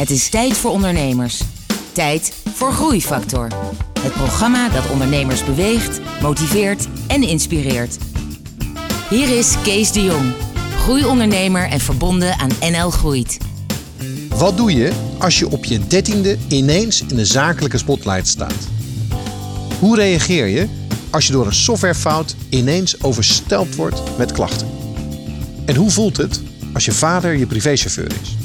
Het is tijd voor ondernemers. Tijd voor Groeifactor. Het programma dat ondernemers beweegt, motiveert en inspireert. Hier is Kees de Jong, groeiondernemer en verbonden aan NL Groeit. Wat doe je als je op je dertiende ineens in de zakelijke spotlight staat? Hoe reageer je als je door een softwarefout ineens oversteld wordt met klachten? En hoe voelt het als je vader je privéchauffeur is?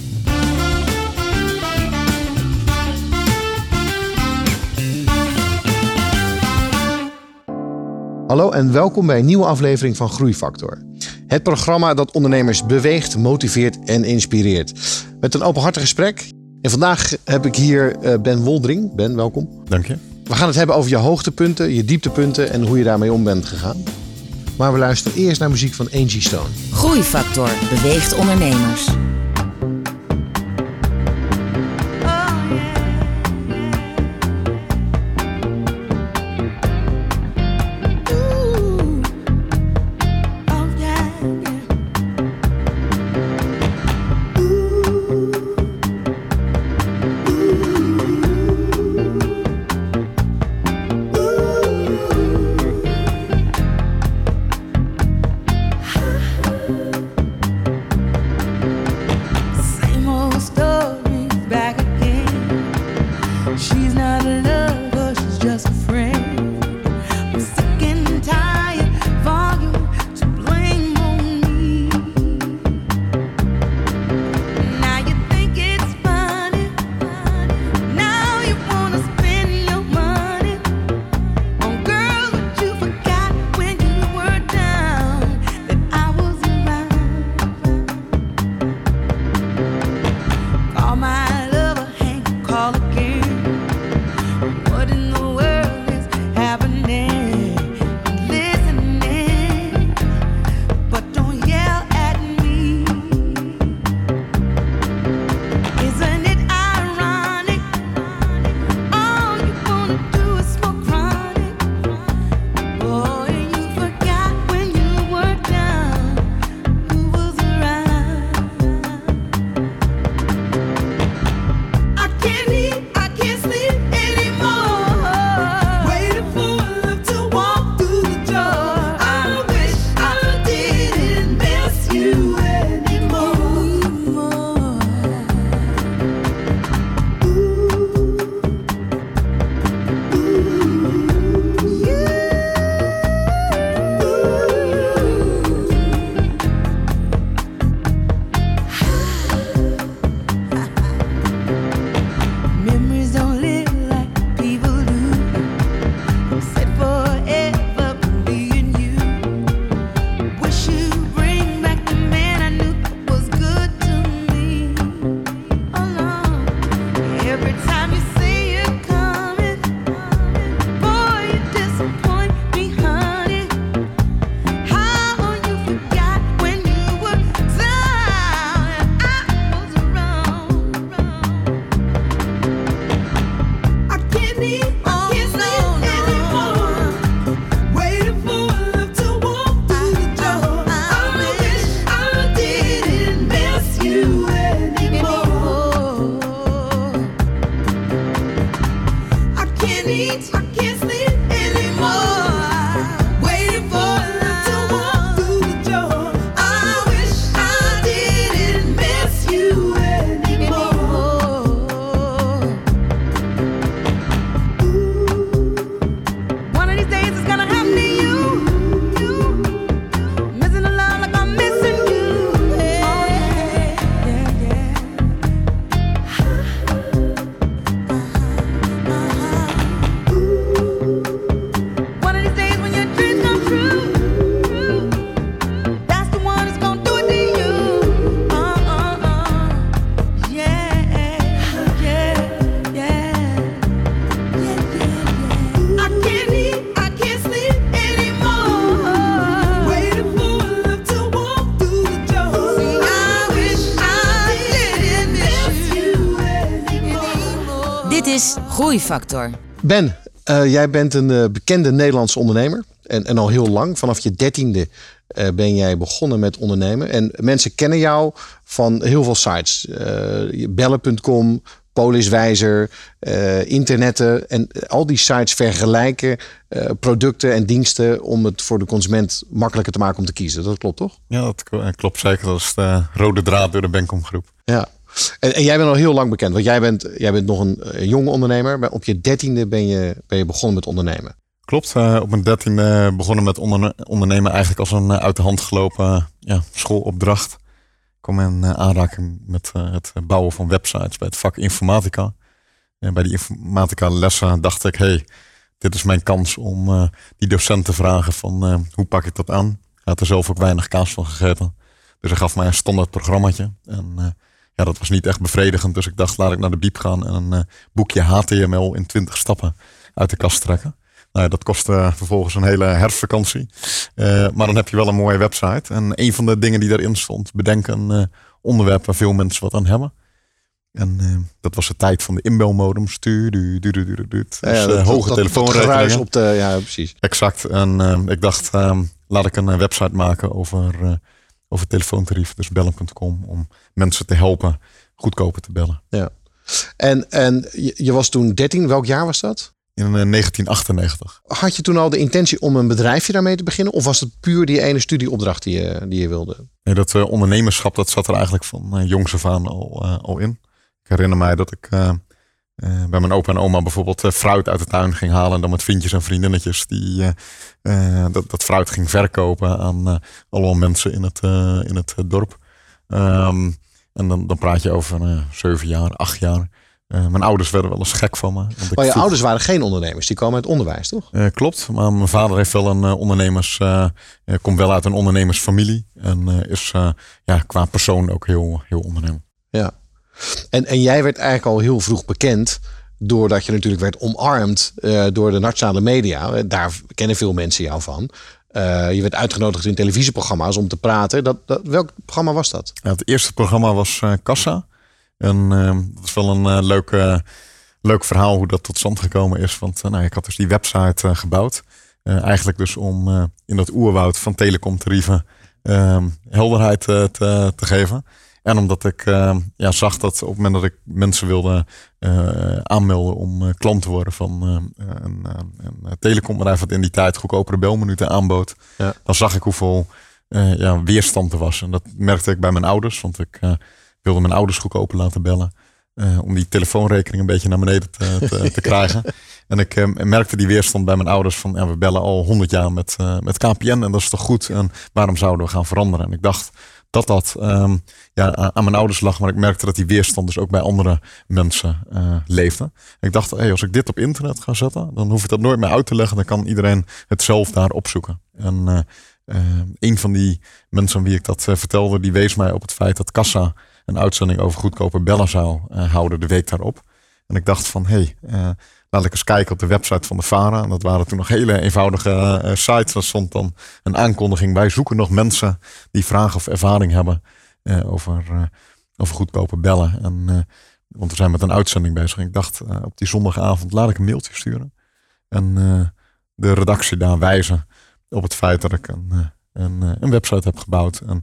Hallo en welkom bij een nieuwe aflevering van Groeifactor. Het programma dat ondernemers beweegt, motiveert en inspireert. Met een openhartig gesprek. En vandaag heb ik hier eh, Ben Woldering. Ben, welkom. Dank je. We gaan het hebben over je hoogtepunten, je dieptepunten en hoe je daarmee om bent gegaan. Maar we luisteren eerst naar muziek van Angie Stone. Groeifactor beweegt ondernemers. groeifactor. Ben, eh, jij bent een eh, bekende Nederlandse ondernemer. En, en al heel lang, vanaf je dertiende eh, ben jij begonnen met ondernemen. En mensen kennen jou van heel veel sites. Bellen.com, Poliswijzer, internetten. En al die sites vergelijken producten en diensten... om het voor de consument makkelijker te maken om te kiezen. Dat klopt toch? Ja, dat klopt zeker. als de rode draad door de Bencom groep. Ja, en, jij bent al heel lang bekend, want jij bent, jij bent nog een jonge ondernemer. Maar op je dertiende ben je, ben je begonnen met ondernemen. Klopt, eh, op mijn dertiende begonnen met onderne- ondernemen eigenlijk als een eh, uit de hand gelopen eh, ja, schoolopdracht. Ik kwam in aanraking met het bouwen van websites bij het vak informatica. En bij die informatica lessen dacht ik, hey, dit is mijn kans om die docent te vragen van hoe pak ik dat aan. Hij had er zelf ook weinig kaas van gegeten. Dus hij gaf mij een standaard programmaatje. En ja, dat was niet echt bevredigend. Dus ik dacht, laat ik naar de biep gaan en een eh, boekje HTML in 20 stappen uit de kast trekken. Nou, dat kostte eh, vervolgens een hele herfstvakantie. Eh, maar dan heb je wel een mooie website. En een van de dingen die daarin stond, bedenk een onderwerp waar veel mensen wat aan hebben. En dat was de tijd van de inbelmodems. Du, du, du, du, du, du, du. Dus hoge telefoonrekeningen. geruis op de, ja, precies. Exact. En ik dacht, laat ik een website maken over, eh over telefoontarief. Dus bellen.com. Om mensen te helpen goedkoper te bellen. Ja. En, en je, was toen 13. Welk jaar was dat? In eh, 1998. Had je toen al de intentie om een bedrijfje daarmee te beginnen? Of was het puur die ene studieopdracht die je, die je wilde? Nee, dat eh, ondernemerschap dat zat er eigenlijk van uh, jongs af aan al, eh, al in. Ik herinner mij dat ik eh, bij mijn opa en oma bijvoorbeeld eh, fruit uit de tuin ging halen. En dan met vriendjes en vriendinnetjes die eh, dat, dat fruit ging verkopen aan allemaal mensen in het, in het dorp. Ehm, en dan, dan praat je over zeven jaar, acht jaar. Mijn ouders werden wel eens gek van me. want Maar je vroeg- ouders waren geen ondernemers. Die komen uit onderwijs, toch? klopt, maar mijn vader heeft wel een ondernemers, komt wel uit een ondernemersfamilie en is ja, qua persoon ook heel, heel ondernemer. Ja. En, en jij werd eigenlijk al heel vroeg bekend. Doordat je natuurlijk werd omarmd eh, door de nationale media. Eh, Daar kennen veel mensen jou van. Eh, je werd uitgenodigd in televisieprogramma's om te praten. Dat, dat, welk programma was dat? Het eerste programma was eh, Kassa. En dat is wel een leuk, leuk verhaal hoe dat tot stand gekomen is. Want nou, ik had dus die website gebouwd. Eigenlijk dus om in dat oerwoud van telecomtarieven helderheid te, te geven. En omdat ik eh, ja, zag dat op het moment dat ik mensen wilde eh, aanmelden om eh, klant te worden van een, een telecombedrijf wat in die tijd goedkopere belminuten aanbood. Ja. Dan zag ik hoeveel ja, weerstand er was. En dat merkte ik bij mijn ouders, want ik wilde mijn ouders goedkoper laten bellen. om die telefoonrekening een beetje naar beneden te, te, te krijgen. En ik merkte die weerstand bij mijn ouders van ja, we bellen al honderd jaar met, met KPN en dat is toch goed. En waarom zouden we gaan veranderen? En ik dacht dat dat ehm, ja, aan mijn ouders lag, maar ik merkte dat die weerstand dus ook bij andere mensen eh, leefde. Ik dacht, hey, als ik dit op internet ga zetten, dan hoef ik dat nooit meer uit te leggen. Dan kan iedereen het zelf daar opzoeken. En eh, eh, een van die mensen aan wie ik dat vertelde, die wees mij op het feit dat Kassa een uitzending over goedkope bellen zou houden de week daarop. En ik dacht van, hé, hey, laat eens kijken op de website van de VARA. En dat waren toen nog hele eenvoudige eh, sites. Daar stond dan een aankondiging bij. Zoeken nog mensen die vragen of ervaring hebben eh, over, eh, over goedkope bellen. En, want we zijn met een uitzending bezig. En ik dacht op die zondagavond, laat ik een mailtje sturen. En de redactie daar wijzen op het feit dat ik een, een, een website heb gebouwd. En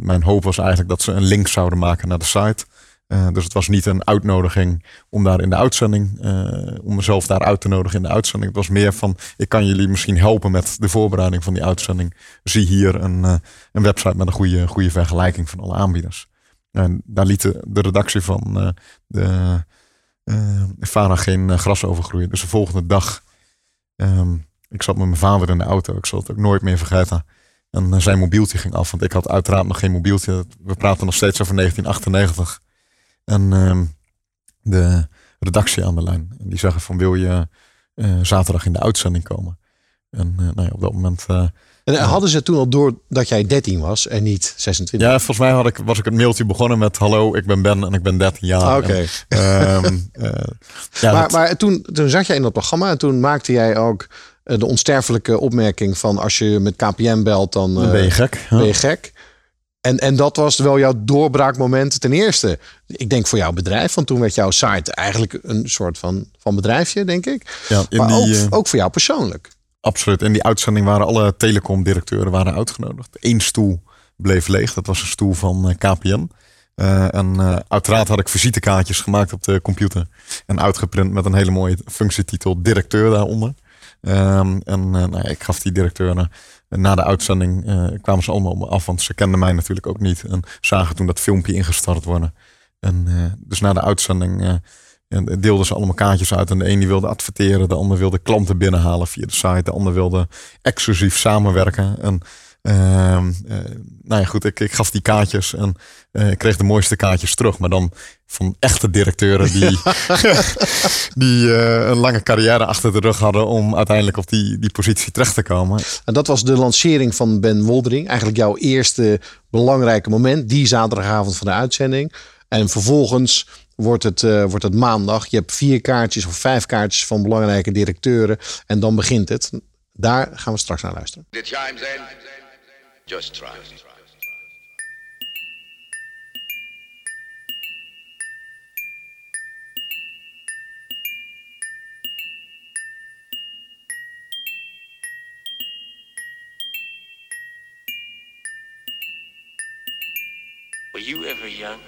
mijn hoop was eigenlijk dat ze een link zouden maken naar de site. Uh, dus het was niet een uitnodiging om daar in de uitzending, uh, om mezelf daar uit te nodigen in de uitzending. Het was meer van, ik kan jullie misschien helpen met de voorbereiding van die uitzending. Zie hier een, uh, een website met een goede, goede vergelijking van alle aanbieders. En daar liet de, redactie van de VARA geen gras over groeien. Dus de volgende dag, um, ik zat met mijn vader in de auto, ik zal het ook nooit meer vergeten. En zijn mobieltje ging af, want ik had uiteraard nog geen mobieltje. We praten nog steeds over 1998. En uh, de redactie aan de lijn. En die zeggen van wil je uh, zaterdag in de uitzending komen? En uh, nou ja, op dat moment. Uh, en hadden ze toen al door dat jij 13 was en niet 26? Ja, volgens mij had ik, was ik het mailtje begonnen met hallo, ik ben Ben en ik ben 13 jaar. Oké. Okay. ja, maar, maar toen, toen zat jij in dat programma en toen maakte jij ook de onsterfelijke opmerking van als je met KPN belt, dan, dan ben je gek. Ben je gek. En, en dat was wel jouw doorbraakmoment ten eerste. Ik denk voor jouw bedrijf, want toen werd jouw site eigenlijk een soort van, van bedrijfje, denk ik. Ja, maar die, ook, uh, ook voor jou persoonlijk. Absoluut. In die uitzending waren alle telecomdirecteuren waren uitgenodigd. Eén stoel bleef leeg. Dat was een stoel van eh, KPN. Uh, en uh, uiteraard had ik visitekaartjes gemaakt op de computer. En uitgeprint met een hele mooie functietitel directeur daaronder. Um, en uh, nou, ik gaf die directeuren na de uitzending kwamen ze allemaal op me af. Want ze kenden mij natuurlijk ook niet. En zagen toen dat filmpje ingestart worden. En dus na de uitzending en deelden ze allemaal kaartjes uit. En de een die wilde adverteren, de ander wilde klanten binnenhalen via de site. De ander wilde exclusief samenwerken. En nou ja, goed, ik, ik gaf die kaartjes en uh, ik kreeg de mooiste kaartjes terug. Maar dan van echte directeuren die, die eh, een lange carrière achter de rug hadden om uiteindelijk op die, die positie terecht te komen. En dat was de lancering van Ben Woldering. Eigenlijk jouw eerste belangrijke moment, die zaterdagavond van de uitzending. En vervolgens wordt het, uh, wordt het maandag. Je hebt vier kaartjes of vijf kaartjes van belangrijke directeuren. En dan begint het. Daar gaan we straks naar luisteren. The chimes in. Just try. Were you ever young?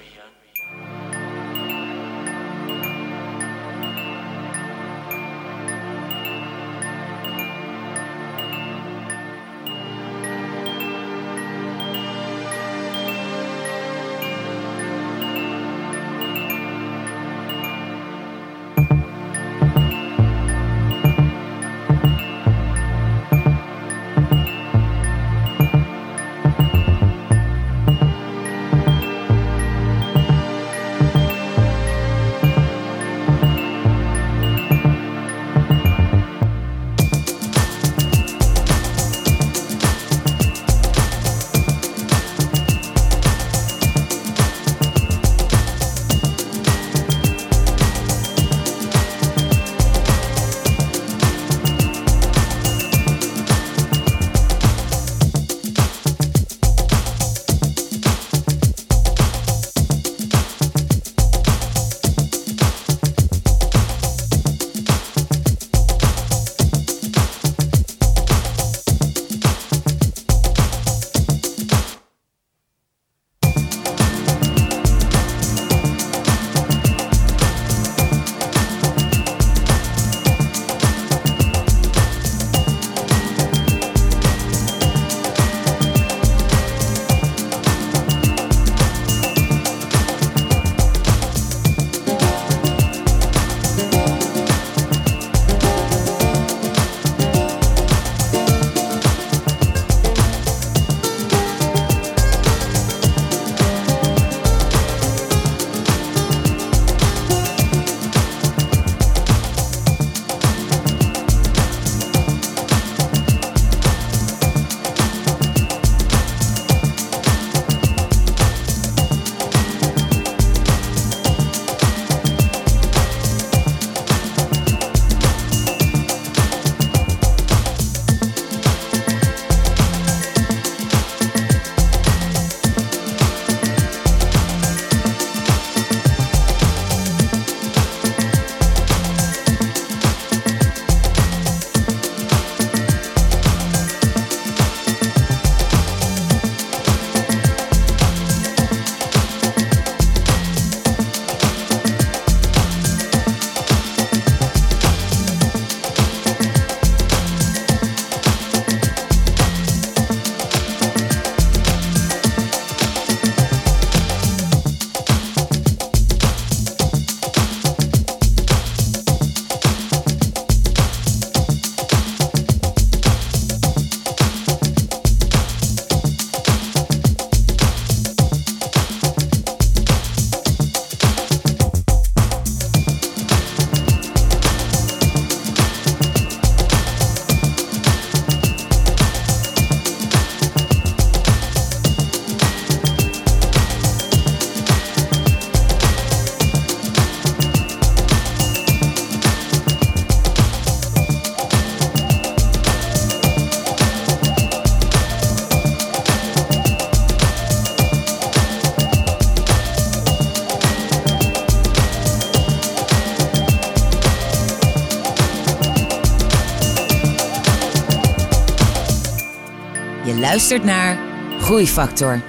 Luistert naar Groeifactor.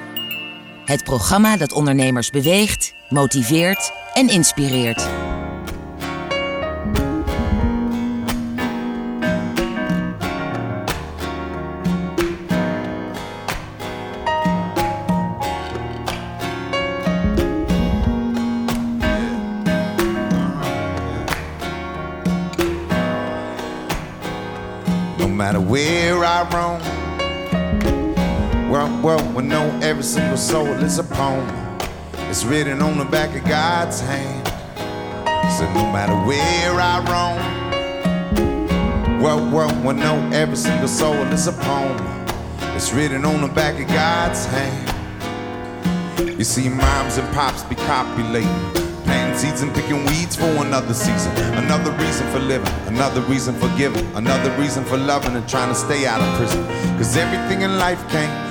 Het programma dat ondernemers beweegt, motiveert en inspireert. Every single soul is a poem. It's written on the back of God's hand. So no matter where I roam, well, well, we know every single soul is a poem. It's written on the back of God's hand. You see, moms and pops be copulating, planting seeds and picking weeds for another season. Another reason for living, another reason for giving, another reason for loving and trying to stay out of prison. Cause everything in life can't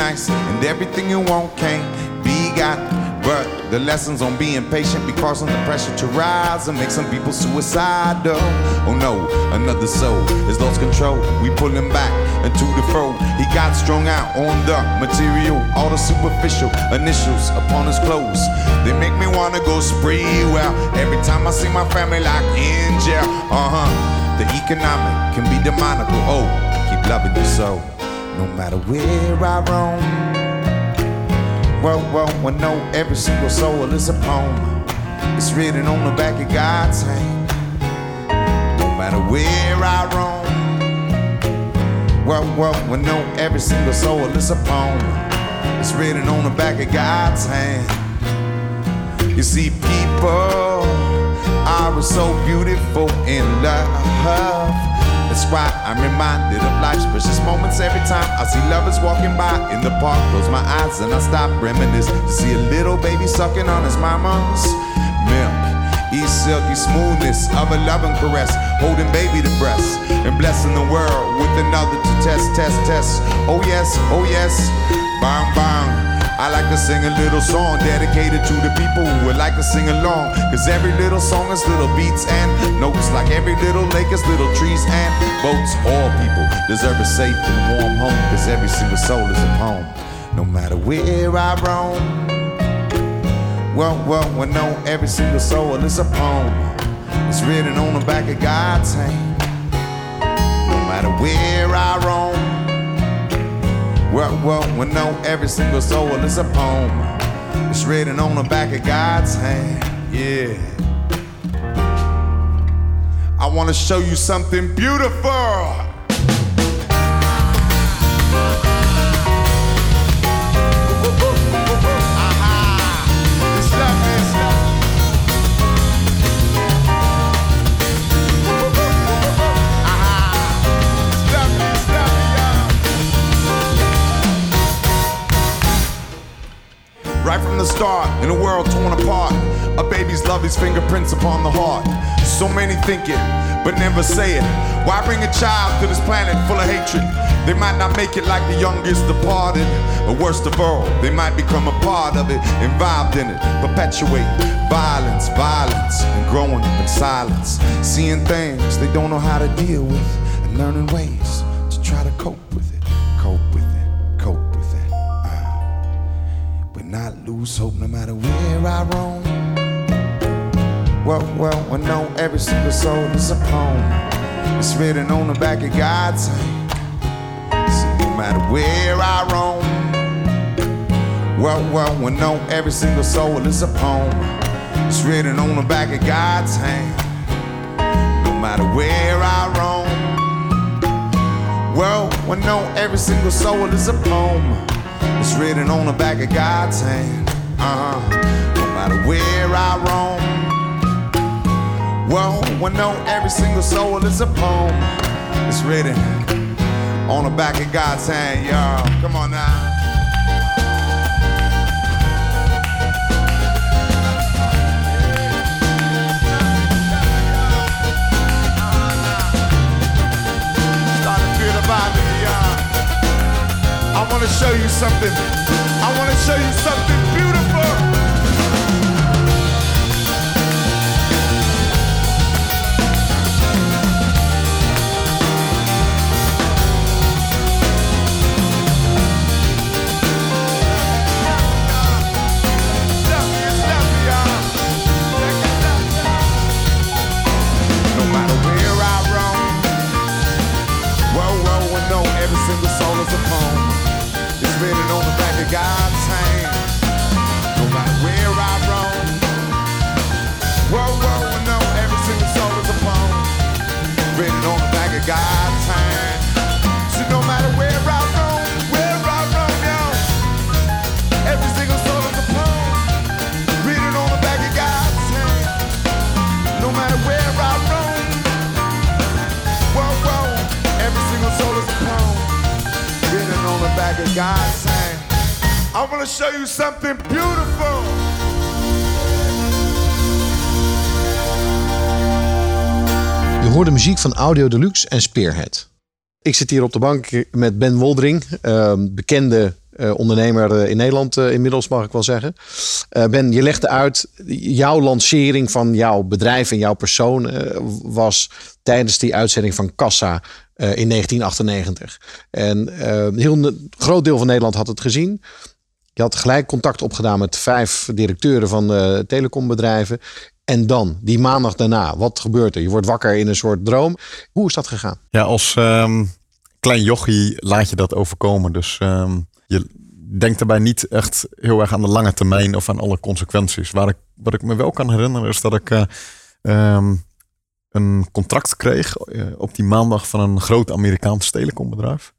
nice, and everything you want can't be got. But the lessons on being patient be causing the pressure to rise and make some people suicidal. Oh no, another soul has lost control. We pull him back into the fro. He got strung out on the material, all the superficial initials upon his clothes. They make me wanna go spree. Well, every time I see my family locked in jail, uh huh. The economic can be demonical. Oh, keep loving you so, no matter where I roam. Well, well, we know every single soul is a poem. It's written on the back of God's hand. No matter where I roam. Well, well, we know every single soul is a poem. It's written on the back of God's hand. You see, people are so beautiful in love. That's why I'm reminded of life's precious moments every time I see lovers walking by in the park. Close my eyes and I stop reminisce to see a little baby sucking on his mama's milk. Each silky smoothness of a loving caress, holding baby to breast and blessing the world with another to test, test, test. Oh yes, oh yes, bang bang. I like to sing a little song dedicated to the people who would like to sing along. Cause every little song is little beats and notes, like every little lake is little trees and boats. All people deserve a safe and warm home. Cause every single soul is a poem, no matter where I roam. Well, well, we know every single soul is a poem. It's written on the back of God's hand. No matter where I roam. Well, well, we know every single soul is a poem. It's written on the back of God's hand. Yeah. I want to show you something beautiful. Right from the start, in a world torn apart, a baby's love is fingerprints upon the heart. So many think it, but never say it. Why bring a child to this planet full of hatred? They might not make it like the youngest departed. Or worst of all, they might become a part of it, involved in it, perpetuate violence, violence, and growing up in silence. Seeing things they don't know how to deal with, hope no matter where I roam. Well, well, I know every single soul is a poem. It's written on the back of God's hand. So no matter where I roam. Well, well, I know every single soul is a poem. It's written on the back of God's hand. No matter where I roam. Well, I know every single soul is a poem. It's written on the back of God's hand. Uh-huh. No matter where I roam. Well, I know every single soul is a poem. It's written on the back of God's hand, y'all. Come on now. I want to show you something. I want to show you something God's hand. No matter where I roam. Whoa, whoa, no, every single soul is a poem, Written on the back of God's hand. So no matter where I roam, where I roam. Every single soul is a. Written on the back of God's hand. No matter where I roam. Whoa, whoa, every single soul is a. Written on the back of God's. Want to show you something beautiful. Je hoorde muziek van Audio Deluxe en Spearhead. Ik zit hier op de bank met Ben Woldering, ehm, bekende eh, ondernemer eh, in Nederland eh, inmiddels, mag ik wel zeggen. Eh, ben, je legde uit, jouw lancering van jouw bedrijf en jouw persoon eh, was tijdens die uitzending van Kassa eh, in 1998. En een heel ne- groot deel van Nederland had het gezien. Je had gelijk contact opgedaan met vijf directeuren van eh, telecombedrijven. En dan, die maandag daarna, wat gebeurt er? Je wordt wakker in een soort droom. Hoe is dat gegaan? Ja, als ehm, klein jochie laat je dat overkomen. Dus ehm, je denkt daarbij niet echt heel erg aan de lange termijn of aan alle consequenties. Waar ik, wat ik me wel kan herinneren is dat ik eh, ehm, een contract kreeg eh, op die maandag van een groot Amerikaans telecombedrijf.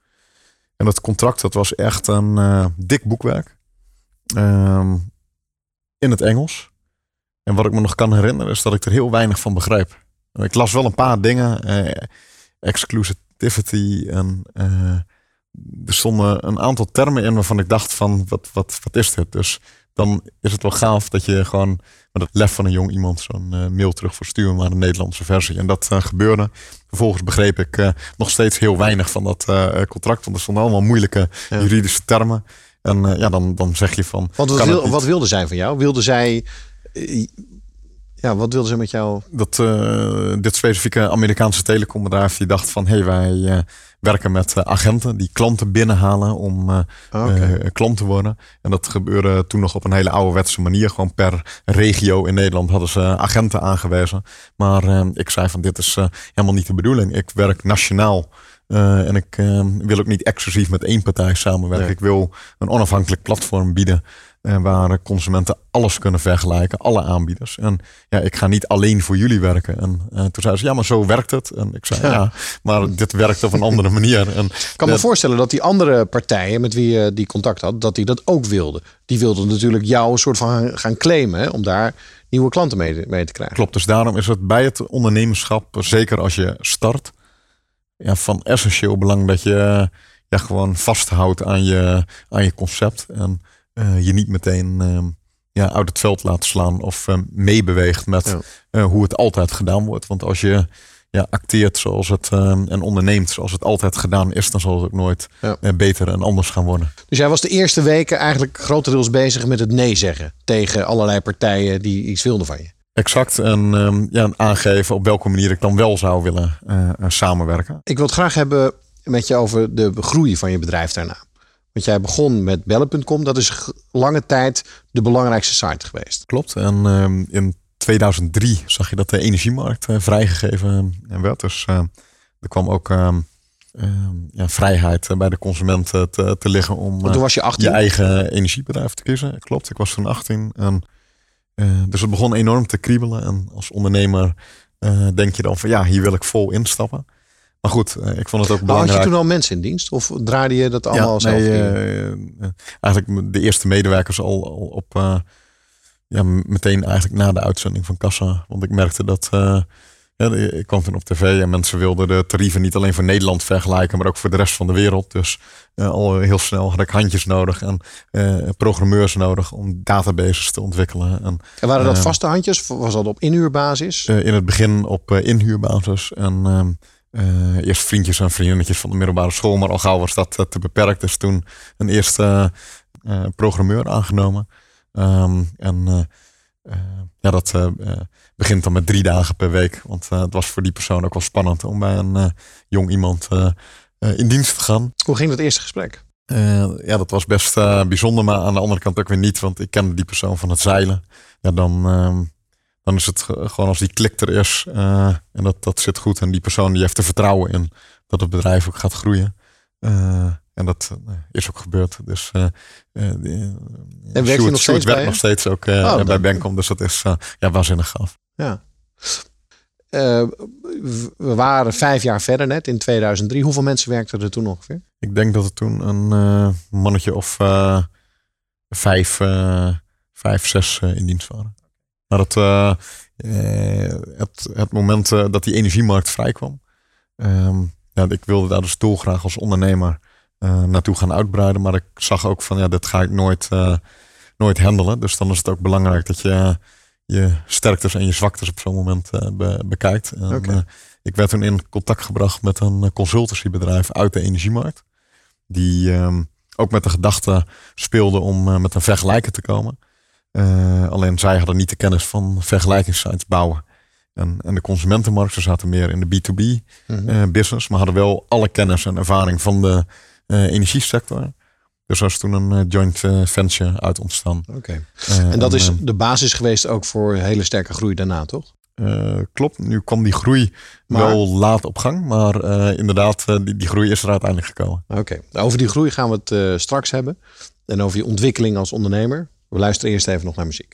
En dat contract dat was echt een dik boekwerk. Ehm, in het Engels. En wat ik me nog kan herinneren is dat ik er heel weinig van begreep. Ik las wel een paar dingen. eh, exclusivity en eh, er stonden een aantal termen in waarvan ik dacht van wat, wat, wat is dit? Dus dan is het wel gaaf dat je gewoon met het lef van een jong iemand zo'n eh, mail terug voor sturen naar de Nederlandse versie. En dat gebeurde. Vervolgens begreep ik nog steeds heel weinig van dat contract, want er stonden allemaal moeilijke juridische termen. En eh, ja, dan, dan zeg je van. Want wat, kan het wil, niet? wat wilde zij van jou? Wilde zij. eh, Ja, wat wilde ze met jou? dat eh, dit specifieke Amerikaanse telecombedrijf die dacht van hé, hey, wij werken met agenten die klanten binnenhalen om klant te worden. En dat gebeurde toen nog op een hele ouderwetse manier. Gewoon per regio in Nederland hadden ze agenten aangewezen. Maar ik zei van dit is helemaal niet de bedoeling. Ik werk nationaal. Eh, en ik eh, wil ook niet exclusief met één partij samenwerken. Nee. Ik wil een onafhankelijk platform bieden. eh, waar consumenten alles kunnen vergelijken, alle aanbieders. En ja, ik ga niet alleen voor jullie werken. En eh, toen zei ze, ja, maar zo werkt het. En ik zei, ja, maar dit werkt op een andere manier. En Ik kan me voorstellen dat die andere partijen met wie je die contact had, dat die dat ook wilden. Die wilden natuurlijk jou een soort van gaan claimen hè, om daar nieuwe klanten mee, mee te krijgen. Klopt, dus daarom is het bij het ondernemerschap, zeker als je start, ja, van essentieel belang dat je ja, gewoon vasthoudt aan je, aan je concept. En eh, je niet meteen ehm, ja, uit het veld laat slaan of eh, meebeweegt met Ja. eh, hoe het altijd gedaan wordt. Want als je ja, acteert zoals het ehm, en onderneemt zoals het altijd gedaan is, dan zal het ook nooit Ja. beter en anders gaan worden. Dus jij was de eerste weken eigenlijk grotendeels bezig met het nee zeggen tegen allerlei partijen die iets wilden van je. Exact. En ehm, ja, aangeven op welke manier ik dan wel zou willen eh, eh, samenwerken. Ik wil het graag hebben met je over de groei van je bedrijf daarna. Want jij begon met bellen.com. Dat is lange tijd de belangrijkste site geweest. Klopt. En ehm, in 2003 zag je dat de energiemarkt eh, vrijgegeven werd. Dus eh, er kwam ook ehm, ehm, ja, vrijheid eh, bij de consument eh, te, te liggen om Want eh, toen was je 18. je eigen energiebedrijf te kiezen. Klopt, ik was toen 18. En, eh, dus het begon enorm te kriebelen. En als ondernemer eh, denk je dan van ja, hier wil ik vol instappen. Maar goed, eh, ik vond het ook Maar had je belangrijk. toen al mensen in dienst? Of draaide je dat allemaal zelf? nee, in? eigenlijk de eerste medewerkers al, al op ja, meteen eigenlijk na de uitzending van Kassa. Want ik merkte dat ja, ik kwam toen op tv en mensen wilden de tarieven niet alleen voor Nederland vergelijken, maar ook voor de rest van de wereld. Dus eh, al heel snel had ik handjes nodig en eh, programmeurs nodig om databases te ontwikkelen. En en waren dat eh, vaste handjes? Of Was dat op inhuurbasis? in het begin op inhuurbasis. En ehm, eh, eerst vriendjes en vriendinnetjes van de middelbare school. Maar al gauw was dat te beperkt. Dus toen een eerste programmeur aangenomen. Ehm, en ja, dat begint dan met drie dagen per week. Want eh, het was voor die persoon ook wel spannend om bij een eh, jong iemand eh, in dienst te gaan. Hoe ging dat eerste gesprek? Ja, dat was best bijzonder, maar aan de andere kant ook weer niet, want ik kende die persoon van het zeilen. Ja, dan, ehm, dan is het ge- gewoon als die klik er is en dat, dat zit goed. En die persoon die heeft er vertrouwen in dat het bedrijf ook gaat groeien. En dat is ook gebeurd. Dus, die, eh, je Sjoerd- nog steeds werkt bij nog steeds ook Oh, bij Benkom. Dus dat is ja, waanzinnig gaaf. Ja. Eh, we waren vijf jaar verder net, in 2003. Hoeveel mensen werkten er toen ongeveer? Ik denk dat er toen een eh, mannetje of eh, vijf, vijf, zes in dienst waren. Maar het, het, het moment dat die energiemarkt vrij kwam. ehm, ja, ik wilde daar dus dolgraag als ondernemer naartoe gaan uitbreiden. Maar ik zag ook van ja, dat ga ik nooit, nooit handelen. Dus dan is het ook belangrijk dat je je sterktes en je zwaktes op zo'n moment eh, be- bekijkt. En, eh, ik werd toen in contact gebracht met een consultancybedrijf uit de energiemarkt. Die ehm, ook met de gedachte speelde om eh, met een vergelijker te komen. Alleen zij hadden niet de kennis van vergelijkingssites bouwen. En, en de consumentenmarkt, ze zaten meer in de B2B Mhm. business, maar hadden wel alle kennis en ervaring van de energiesector. Dus is toen een eh, joint eh, venture uit ontstaan. Oké. Eh, En dat is de basis geweest ook voor hele sterke groei daarna, toch? klopt, nu kwam die groei Maar- wel laat op gang, maar inderdaad, die, die groei is er uiteindelijk gekomen. Oké. Over die groei gaan we het straks hebben. En over je ontwikkeling als ondernemer. We luisteren eerst even nog naar muziek.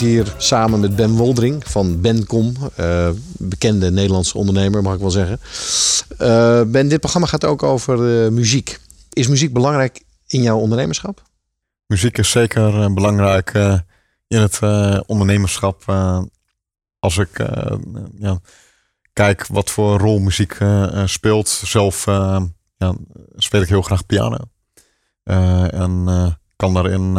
Hier samen met Ben Woldering van Bencom. eh, bekende Nederlandse ondernemer, mag ik wel zeggen. Eh, ben, dit programma gaat ook over eh, muziek. Is muziek belangrijk in jouw ondernemerschap? Muziek is zeker belangrijk in het ondernemerschap. als ik ja, kijk wat voor rol muziek speelt. Zelf ja, speel ik heel graag piano. En kan daarin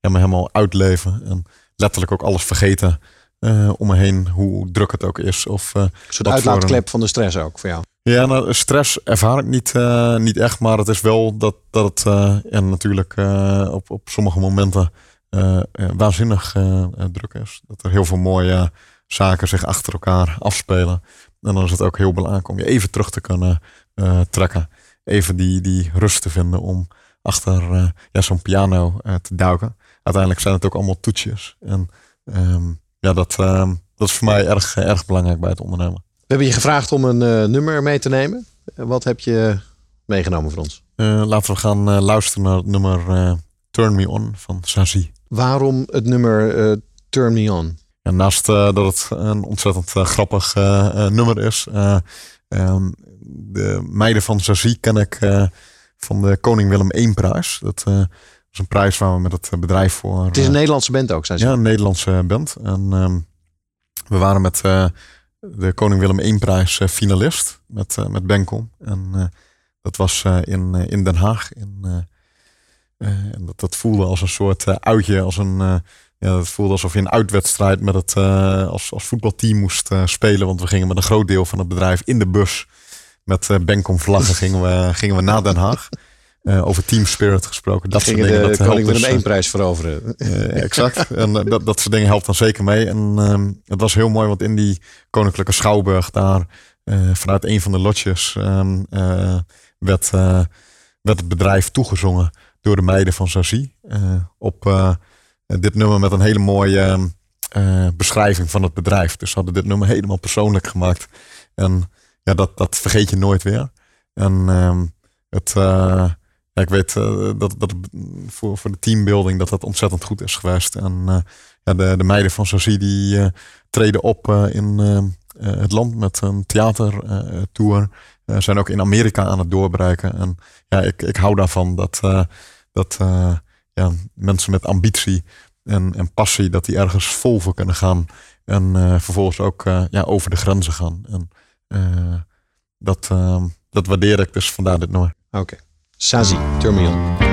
ja, me helemaal uitleven. En letterlijk ook alles vergeten eh, om me heen. Hoe druk het ook is. Of, eh, Een soort wat voor uitlaatklep van de stress ook voor jou. ja, nou, stress ervaar ik niet, eh, niet echt, maar het is wel dat, dat het eh, en natuurlijk eh, op, op sommige momenten eh, eh, waanzinnig eh, eh, druk is. Dat er heel veel mooie zaken zich achter elkaar afspelen. En dan is het ook heel belangrijk om je even terug te kunnen eh, trekken. Even die, die rust te vinden om achter eh, ja, zo'n piano eh, te duiken. Uiteindelijk zijn het ook allemaal toetsjes. En ehm, ja, dat, ehm, dat is voor mij erg, erg belangrijk bij het ondernemen. We hebben je gevraagd om een eh, nummer mee te nemen. Eh, Wat heb je meegenomen voor ons? Eh, laten we gaan luisteren naar het nummer Turn Me On van Sazi. Waarom het nummer Turn Me On? En naast dat het een ontzettend grappig nummer is. ehm, de meiden van Sazi ken ik van de Koning Willem I prijs. Dat is een prijs waar we met het bedrijf voor... Het is een eh, Nederlandse band ook, zei ze. Ja, een Nederlandse band. En ehm, we waren met eh, de Koning Willem I prijs eh, finalist met, eh, met Benkom. En eh, dat was eh, in, eh, in Den Haag. In, eh, eh, en dat, dat voelde als een soort eh, uitje, als een... eh, ja, het voelde alsof je een uitwedstrijd met het eh, als, als voetbalteam moest eh, spelen. Want we gingen met een groot deel van het bedrijf in de bus. Met eh Benkom vlaggen gingen we, gingen we naar Den Haag. Eh, over team spirit gesproken. Dat soort Gingen dingen. de dat Koning helpt Willem dus, één prijs veroveren. eh, exact. en eh, dat, dat soort dingen helpt dan zeker mee. En ehm, het was heel mooi, want in die Koninklijke Schouwburg daar, eh, vanuit een van de lotjes, ehm, eh, werd, eh, werd het bedrijf toegezongen door de meiden van Zazie. eh, op eh, dit nummer met een hele mooie ehm, eh, beschrijving van het bedrijf. Dus ze hadden dit nummer helemaal persoonlijk gemaakt. En ja, dat, dat vergeet je nooit weer. En het, eh, ja, ik weet eh, dat, dat voor, voor de teambuilding dat dat ontzettend goed is geweest. En eh, ja, de, de meiden van Sazie die eh, treden op in het land met een theatertour. Zijn ook in Amerika aan het doorbreken. En ja, ik, ik hou daarvan dat, dat ja, mensen met ambitie en, en passie, dat die ergens vol voor kunnen gaan. En vervolgens ook ja, over de grenzen gaan. En dat, dat waardeer ik dus vandaar dit nummer. Oké. Sazi, Shazi Terminal.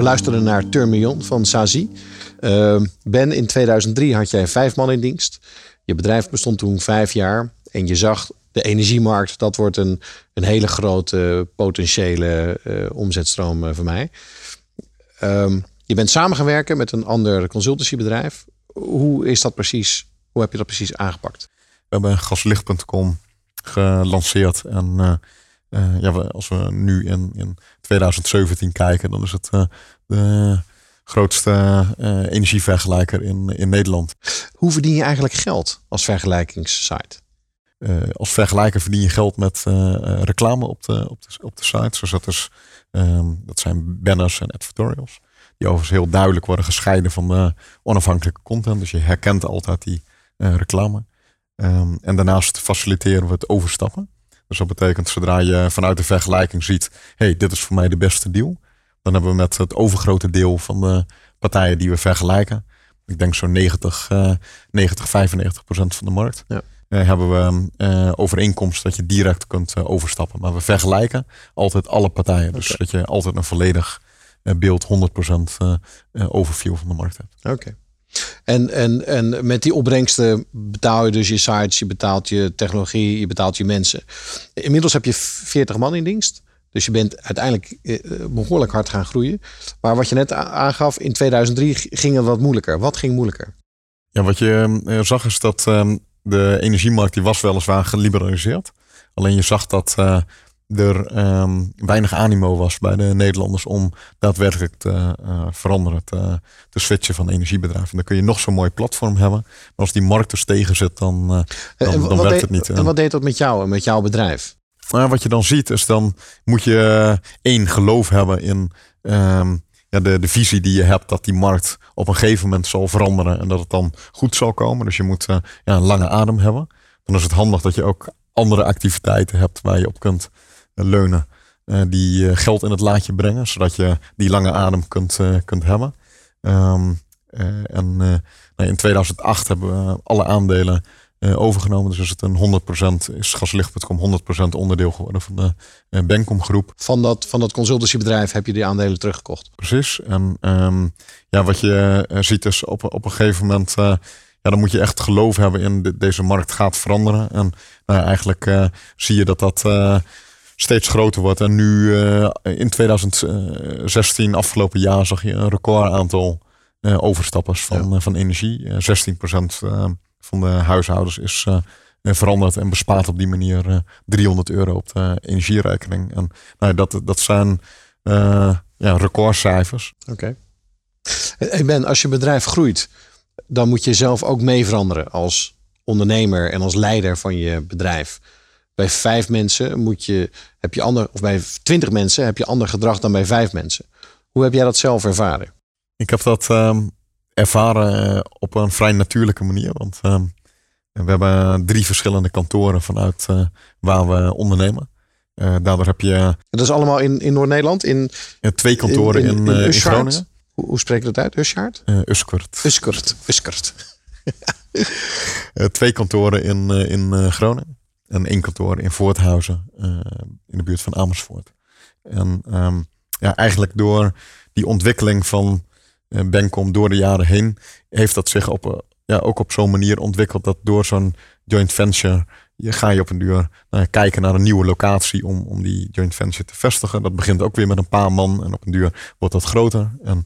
We luisteren naar Turmion van Sazi. Uh, ben, in 2003 had jij vijf man in dienst. Je bedrijf bestond toen vijf jaar. En je zag de energiemarkt, dat wordt een, een hele grote potentiële eh, omzetstroom eh, voor mij. Ehm, je bent samengewerken met een ander consultancybedrijf. Hoe is dat precies? Hoe heb je dat precies aangepakt? We hebben gaslicht.com gelanceerd. En eh, eh, ja, we- als we nu in, in 2017 kijken, dan is het eh, de grootste energievergelijker in, in Nederland. Hoe verdien je eigenlijk geld als vergelijkingssite? Als vergelijker verdien je geld met reclame op de, op, de, op de site. Dus dat, is, ehm, dat zijn banners en advertorials. Die overigens heel duidelijk worden gescheiden van de onafhankelijke content. Dus je herkent altijd die reclame. Ehm, en daarnaast faciliteren we het overstappen. Dus dat betekent zodra je vanuit de vergelijking ziet, hey, dit is voor mij de beste deal. Dan hebben we met het overgrote deel van de partijen die we vergelijken, ik denk zo'n 90, eh 90, 95 procent van de markt, Ja. eh, hebben we eh overeenkomst dat je direct kunt eh, overstappen. Maar we vergelijken altijd alle partijen. Dus dat je altijd een volledig eh, beeld 100% eh, eh, overview van de markt hebt. Oké. En, en, en met die opbrengsten betaal je dus je sites, je betaalt je technologie, je betaalt je mensen. Inmiddels heb je 40 man in dienst. Dus je bent uiteindelijk eh, behoorlijk hard gaan groeien. Maar wat je net aangaf, in 2003 g- ging het wat moeilijker. Wat ging moeilijker? Ja, wat je eh, zag is dat ehm, de energiemarkt die was weliswaar geliberaliseerd. Alleen je zag dat eh, er ehm, weinig animo was bij de Nederlanders om daadwerkelijk te eh, veranderen, te, te switchen van energiebedrijven. Dan kun je nog zo'n mooi platform hebben. Maar als die markt dus tegen zit, dan, eh, dan, en dan werkt deed- het niet. En wat deed dat met jou en met jouw bedrijf? Maar wat je dan ziet is dan moet je eh, één geloof hebben in ehm, ja, de, de visie die je hebt dat die markt op een gegeven moment zal veranderen en dat het dan goed zal komen. Dus je moet eh, ja, een lange adem hebben. Dan is het handig dat je ook andere activiteiten hebt waar je op kunt eh, leunen. eh, die eh, geld in het laadje brengen, zodat je die lange adem kunt, eh, kunt hebben. Ehm, eh, en eh, nou, in 2008 hebben we alle aandelen eh, overgenomen. Dus is het een 100% is gaslicht.com 100% onderdeel geworden van de eh, Benkom groep. Van dat, van dat consultancybedrijf heb je die aandelen teruggekocht. Precies. En ehm, ja, wat je eh, ziet is op, op een gegeven moment, eh, ja, dan moet je echt geloof hebben in de- deze markt gaat veranderen. En nou, eigenlijk eh, zie je dat dat eh, steeds groter wordt. En nu eh, in 2016, afgelopen jaar, zag je een record aantal eh, overstappers van, eh, van energie. Eh, 16% eh, van de huishoudens is veranderd en bespaart op die manier eh, 300 euro op de energierekening. En nou, dat, dat zijn ja, recordcijfers. Oké. Hey Ben, als je bedrijf groeit, dan moet je zelf ook mee veranderen als ondernemer en als leider van je bedrijf. Bij vijf mensen moet je, heb je ander, of bij twintig mensen heb je ander gedrag dan bij vijf mensen. Hoe heb jij dat zelf ervaren? Ik heb dat ehm, ervaren eh, op een vrij natuurlijke manier. Want ehm, we hebben drie verschillende kantoren vanuit eh, waar we ondernemen. Eh, daardoor heb je Dat is allemaal in, in Noord-Nederland, in, twee kantoren in? Groningen. Hoe, hoe spreek je dat uit? Usschaart? Eh Uskert. Uskert. Uskert. Twee kantoren in, in Groningen. En één kantoor in Voorthuizen, eh, in de buurt van Amersfoort. En ehm, ja, eigenlijk door die ontwikkeling van eh, Benkom door de jaren heen, heeft dat zich op, eh, ja, ook op zo'n manier ontwikkeld dat door zo'n joint venture je ga je op een duur kijken naar een nieuwe locatie om, om die joint venture te vestigen. Dat begint ook weer met een paar man en op een duur wordt dat groter en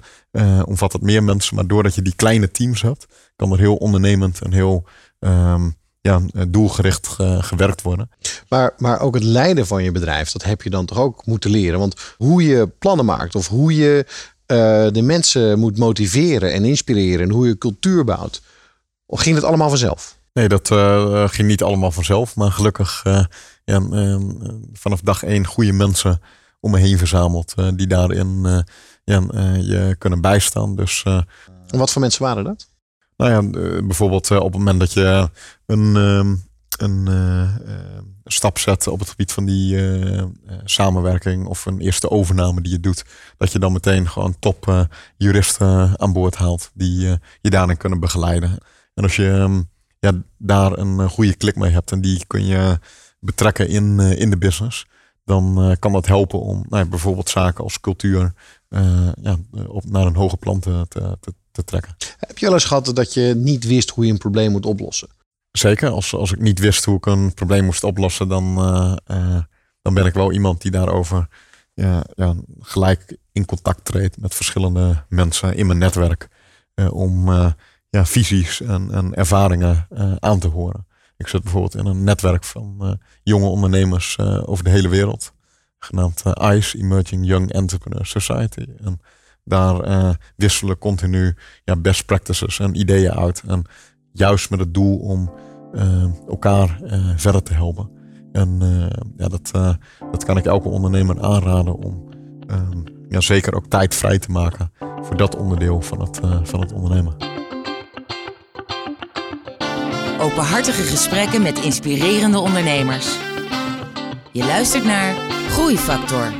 omvat het meer mensen. Maar doordat je die kleine teams hebt, kan er heel ondernemend en heel ehm, ja, doelgericht eh, gewerkt worden. Maar, maar ook het leiden van je bedrijf, dat heb je dan toch ook moeten leren. Want hoe je plannen maakt of hoe je eh, de mensen moet motiveren en inspireren en hoe je cultuur bouwt. Of ging het allemaal vanzelf? Nee, dat eh, ging niet allemaal vanzelf. Maar gelukkig eh, ja, eh, vanaf dag één goede mensen om me heen verzameld. eh, die daarin eh, ja, eh, je kunnen bijstaan. Dus eh, En wat voor mensen waren dat? Nou ja, eh, bijvoorbeeld eh, op het moment dat je een, ehm, een eh, eh, stap zet op het gebied van die eh, eh, samenwerking of een eerste overname die je doet, dat je dan meteen gewoon top eh, juristen aan boord haalt die eh, je daarin kunnen begeleiden. En als je ehm, ja, daar een eh, goede klik mee hebt en die kun je betrekken in, eh, in de business, dan eh, kan dat helpen om nou bijvoorbeeld zaken als cultuur eh, ja, naar een hoger plan te, te, te, trekken. Heb je wel eens gehad dat je niet wist hoe je een probleem moet oplossen? Zeker, als, als ik niet wist hoe ik een probleem moest oplossen, dan, eh, eh, dan ben ik wel iemand die daarover ja, ja, gelijk in contact treedt met verschillende mensen in mijn netwerk. eh, om ja, visies en, en ervaringen aan te horen. Ik zit bijvoorbeeld in een netwerk van jonge ondernemers over de hele wereld. Genaamd ICE, Emerging Young Entrepreneur Society. En daar eh, wisselen continu ja, best practices en ideeën uit. En juist met het doel om eh, elkaar eh, verder te helpen. En ja, dat, dat kan ik elke ondernemer aanraden om ehm, ja, zeker ook tijd vrij te maken voor dat onderdeel van het, van het ondernemen. Openhartige gesprekken met inspirerende ondernemers. Je luistert naar Groeifactor.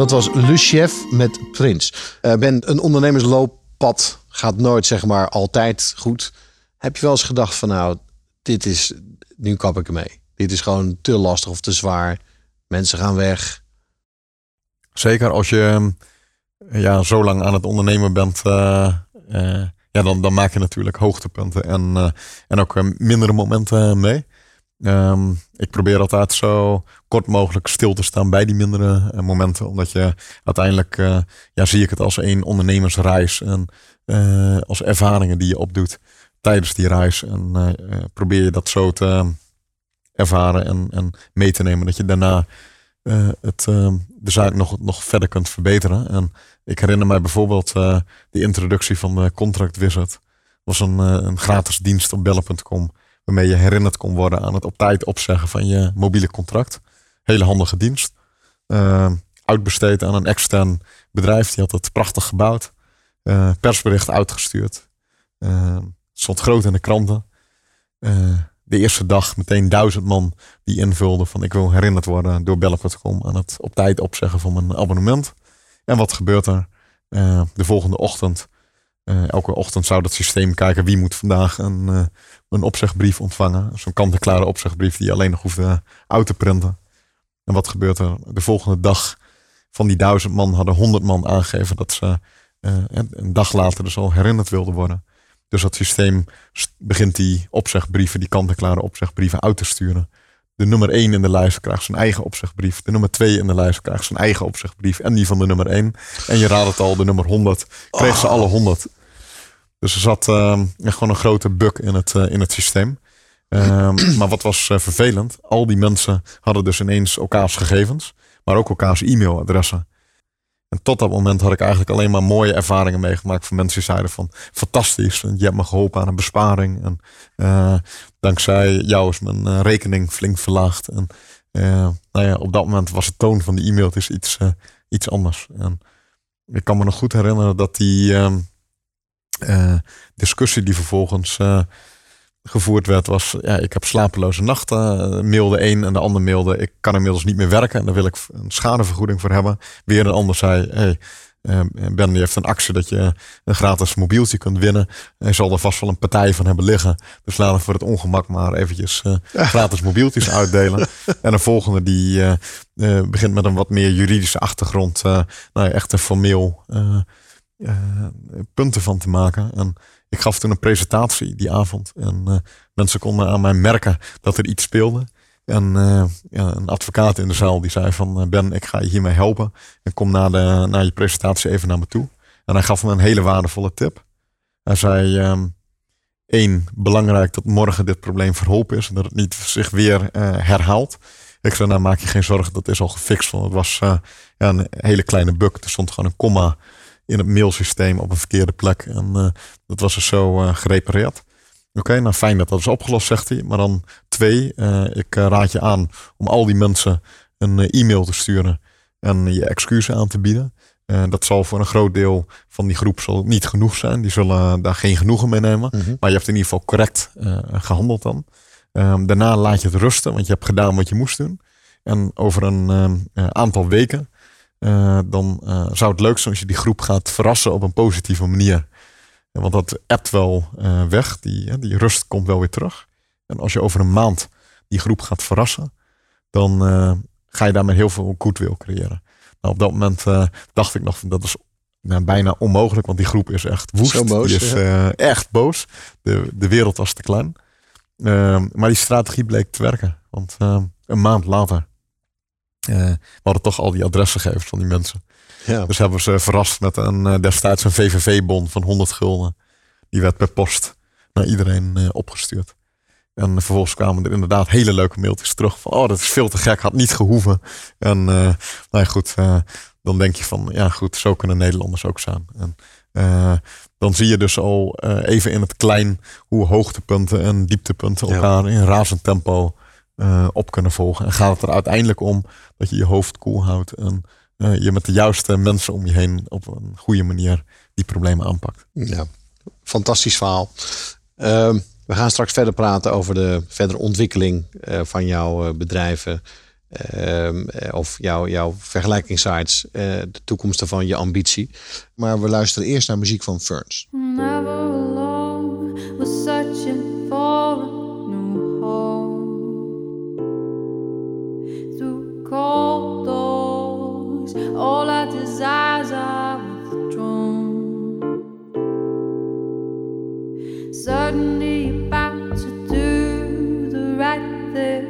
Dat was Le met Prins. Eh, ben, een ondernemerslooppad gaat nooit zeg maar altijd goed. Heb je wel eens gedacht van nou, dit is, nu kap ik ermee. Dit is gewoon te lastig of te zwaar. Mensen gaan weg. Zeker als je eh, ja, zo lang aan het ondernemen bent, eh, eh, ja, dan, dan maak je natuurlijk hoogtepunten en, en ook mindere momenten mee. Ehm, ik probeer altijd zo kort mogelijk stil te staan bij die mindere eh, momenten, omdat je uiteindelijk eh, ja, zie ik het als een ondernemersreis en eh, als ervaringen die je opdoet tijdens die reis. En probeer je dat zo te ervaren en, en mee te nemen, dat je daarna het, eh, de zaak nog, nog verder kunt verbeteren. En ik herinner mij bijvoorbeeld de introductie van de Contract Wizard. was een, een gratis dienst op bellen.com. Waarmee je herinnerd kon worden aan het op tijd opzeggen van je mobiele contract. Hele handige dienst. Eh, uitbesteed aan een extern bedrijf. Die had het prachtig gebouwd. Eh, persbericht uitgestuurd. Het stond groot in de kranten. Eh, de eerste dag meteen duizend man die invulden van ik wil herinnerd worden door Bellen.com aan het op tijd opzeggen van mijn abonnement. En wat gebeurt er? Eh, de volgende ochtend, elke ochtend zou dat systeem kijken wie moet vandaag een, eh, een opzegbrief ontvangen. Zo'n kant-en-klare opzegbrief die je alleen nog hoeft eh, uit te printen. En wat gebeurt er? De volgende dag van die duizend man hadden honderd man aangegeven dat ze eh, een dag later dus al herinnerd wilden worden. Dus dat systeem st- begint die opzegbrieven, die kant-en-klare opzegbrieven uit te sturen. De nummer 1 in de lijst krijgt zijn eigen opzegbrief. De nummer 2 in de lijst krijgt zijn eigen opzegbrief. En die van de nummer 1. En je raadt het al, de nummer 100 kreeg ze alle 100. Dus er zat eh, echt gewoon een grote bug in het, eh, in het systeem. Ehm, maar wat was eh, vervelend? Al die mensen hadden dus ineens elkaars gegevens. Maar ook elkaars e-mailadressen. En tot dat moment had ik eigenlijk alleen maar mooie ervaringen meegemaakt van mensen die zeiden van fantastisch, je hebt me geholpen aan een besparing. En eh, dankzij jou is mijn rekening flink verlaagd. En eh, nou ja, op dat moment was de toon van die e-mailtjes iets, eh, iets anders. En ik kan me nog goed herinneren dat die eh, discussie die vervolgens eh, gevoerd werd was, ja, ik heb slapeloze nachten. Eh, mailde één en de ander mailde, ik kan inmiddels niet meer werken en daar wil ik een schadevergoeding voor hebben. Weer een ander zei, hey, Ben die heeft een actie dat je een gratis mobieltje kunt winnen. Hij zal er vast wel een partij van hebben liggen. Dus laten we voor het ongemak maar eventjes gratis mobieltjes uitdelen. En een volgende die begint met een wat meer juridische achtergrond. nou ja, echt een formeel eh, punten van te maken. En ik gaf toen een presentatie die avond. En eh, mensen konden aan mij merken dat er iets speelde. En eh, een advocaat in de zaal die zei van... Ben, ik ga je hiermee helpen. En kom na, de, na je presentatie even naar me toe. En hij gaf me een hele waardevolle tip. Hij zei... ehm één, belangrijk dat morgen dit probleem verholpen is. En dat het niet zich weer herhaalt. Ik zei, nou maak je geen zorgen, dat is al gefixt. Want het was ja, een hele kleine bug. Er stond gewoon een komma in het mailsysteem op een verkeerde plek. En eh, dat was dus zo eh, gerepareerd. Oké, nou fijn dat dat is opgelost, zegt hij. Maar dan twee, eh, ik raad je aan om al die mensen een e-mail te sturen en je excuses aan te bieden. Dat zal voor een groot deel van die groep zal niet genoeg zijn. Die zullen daar geen genoegen mee nemen. Maar je hebt in ieder geval correct eh, gehandeld dan. Ehm, daarna laat je het rusten, want je hebt gedaan wat je moest doen. En over een aantal weken, eh, dan eh, zou het leuk zijn als je die groep gaat verrassen op een positieve manier. Ja, Want dat appt wel eh, weg, die, die rust komt wel weer terug. En als je over een maand die groep gaat verrassen, dan eh, ga je daarmee heel veel goodwill creëren. Nou, op dat moment eh, dacht ik nog, dat is nou, bijna onmogelijk, want die groep is echt woest. Zo boos, die is ja. eh, echt boos. De, de wereld was te klein. Maar die strategie bleek te werken. Want een maand later eh, we hadden toch al die adresgegevens van die mensen. Ja. Dus hebben we ze verrast met een, eh, destijds een VVV-bon van 100 gulden. Die werd per post naar iedereen eh, opgestuurd. En vervolgens kwamen er inderdaad hele leuke mailtjes terug. Van, oh, dat is veel te gek, had niet gehoeven. En eh, nou ja, goed, eh, dan denk je van, ja goed, zo kunnen Nederlanders ook zijn. En eh, dan zie je dus al eh, even in het klein hoe hoogtepunten en dieptepunten Ja. elkaar in razend tempo eh, op kunnen volgen. En gaat het er uiteindelijk om dat je je hoofd koel houdt en eh, je met de juiste mensen om je heen op een goede manier die problemen aanpakt. Ja, fantastisch verhaal. Ehm, we gaan straks verder praten over de verdere ontwikkeling eh, van jouw eh, bedrijven. ehm, eh, of jouw, jouw vergelijkingssites, eh, de toekomst van je ambitie. Maar we luisteren eerst naar muziek van Ferns. Never alone, was searching for a new home. Cold doors, all our desires are withdrawn. Certainly about to do the right thing,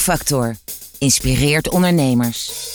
Groeifactor inspireert ondernemers.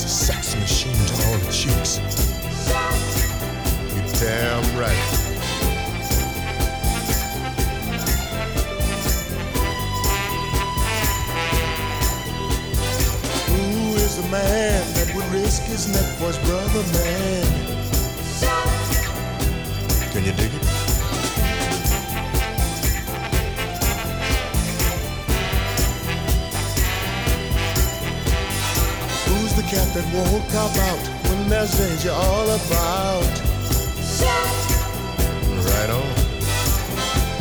That's a sex machine to all the chicks? You damn right. Who is the man that would risk his neck for his brother, man? Won't cop out when there's danger all about? Right on.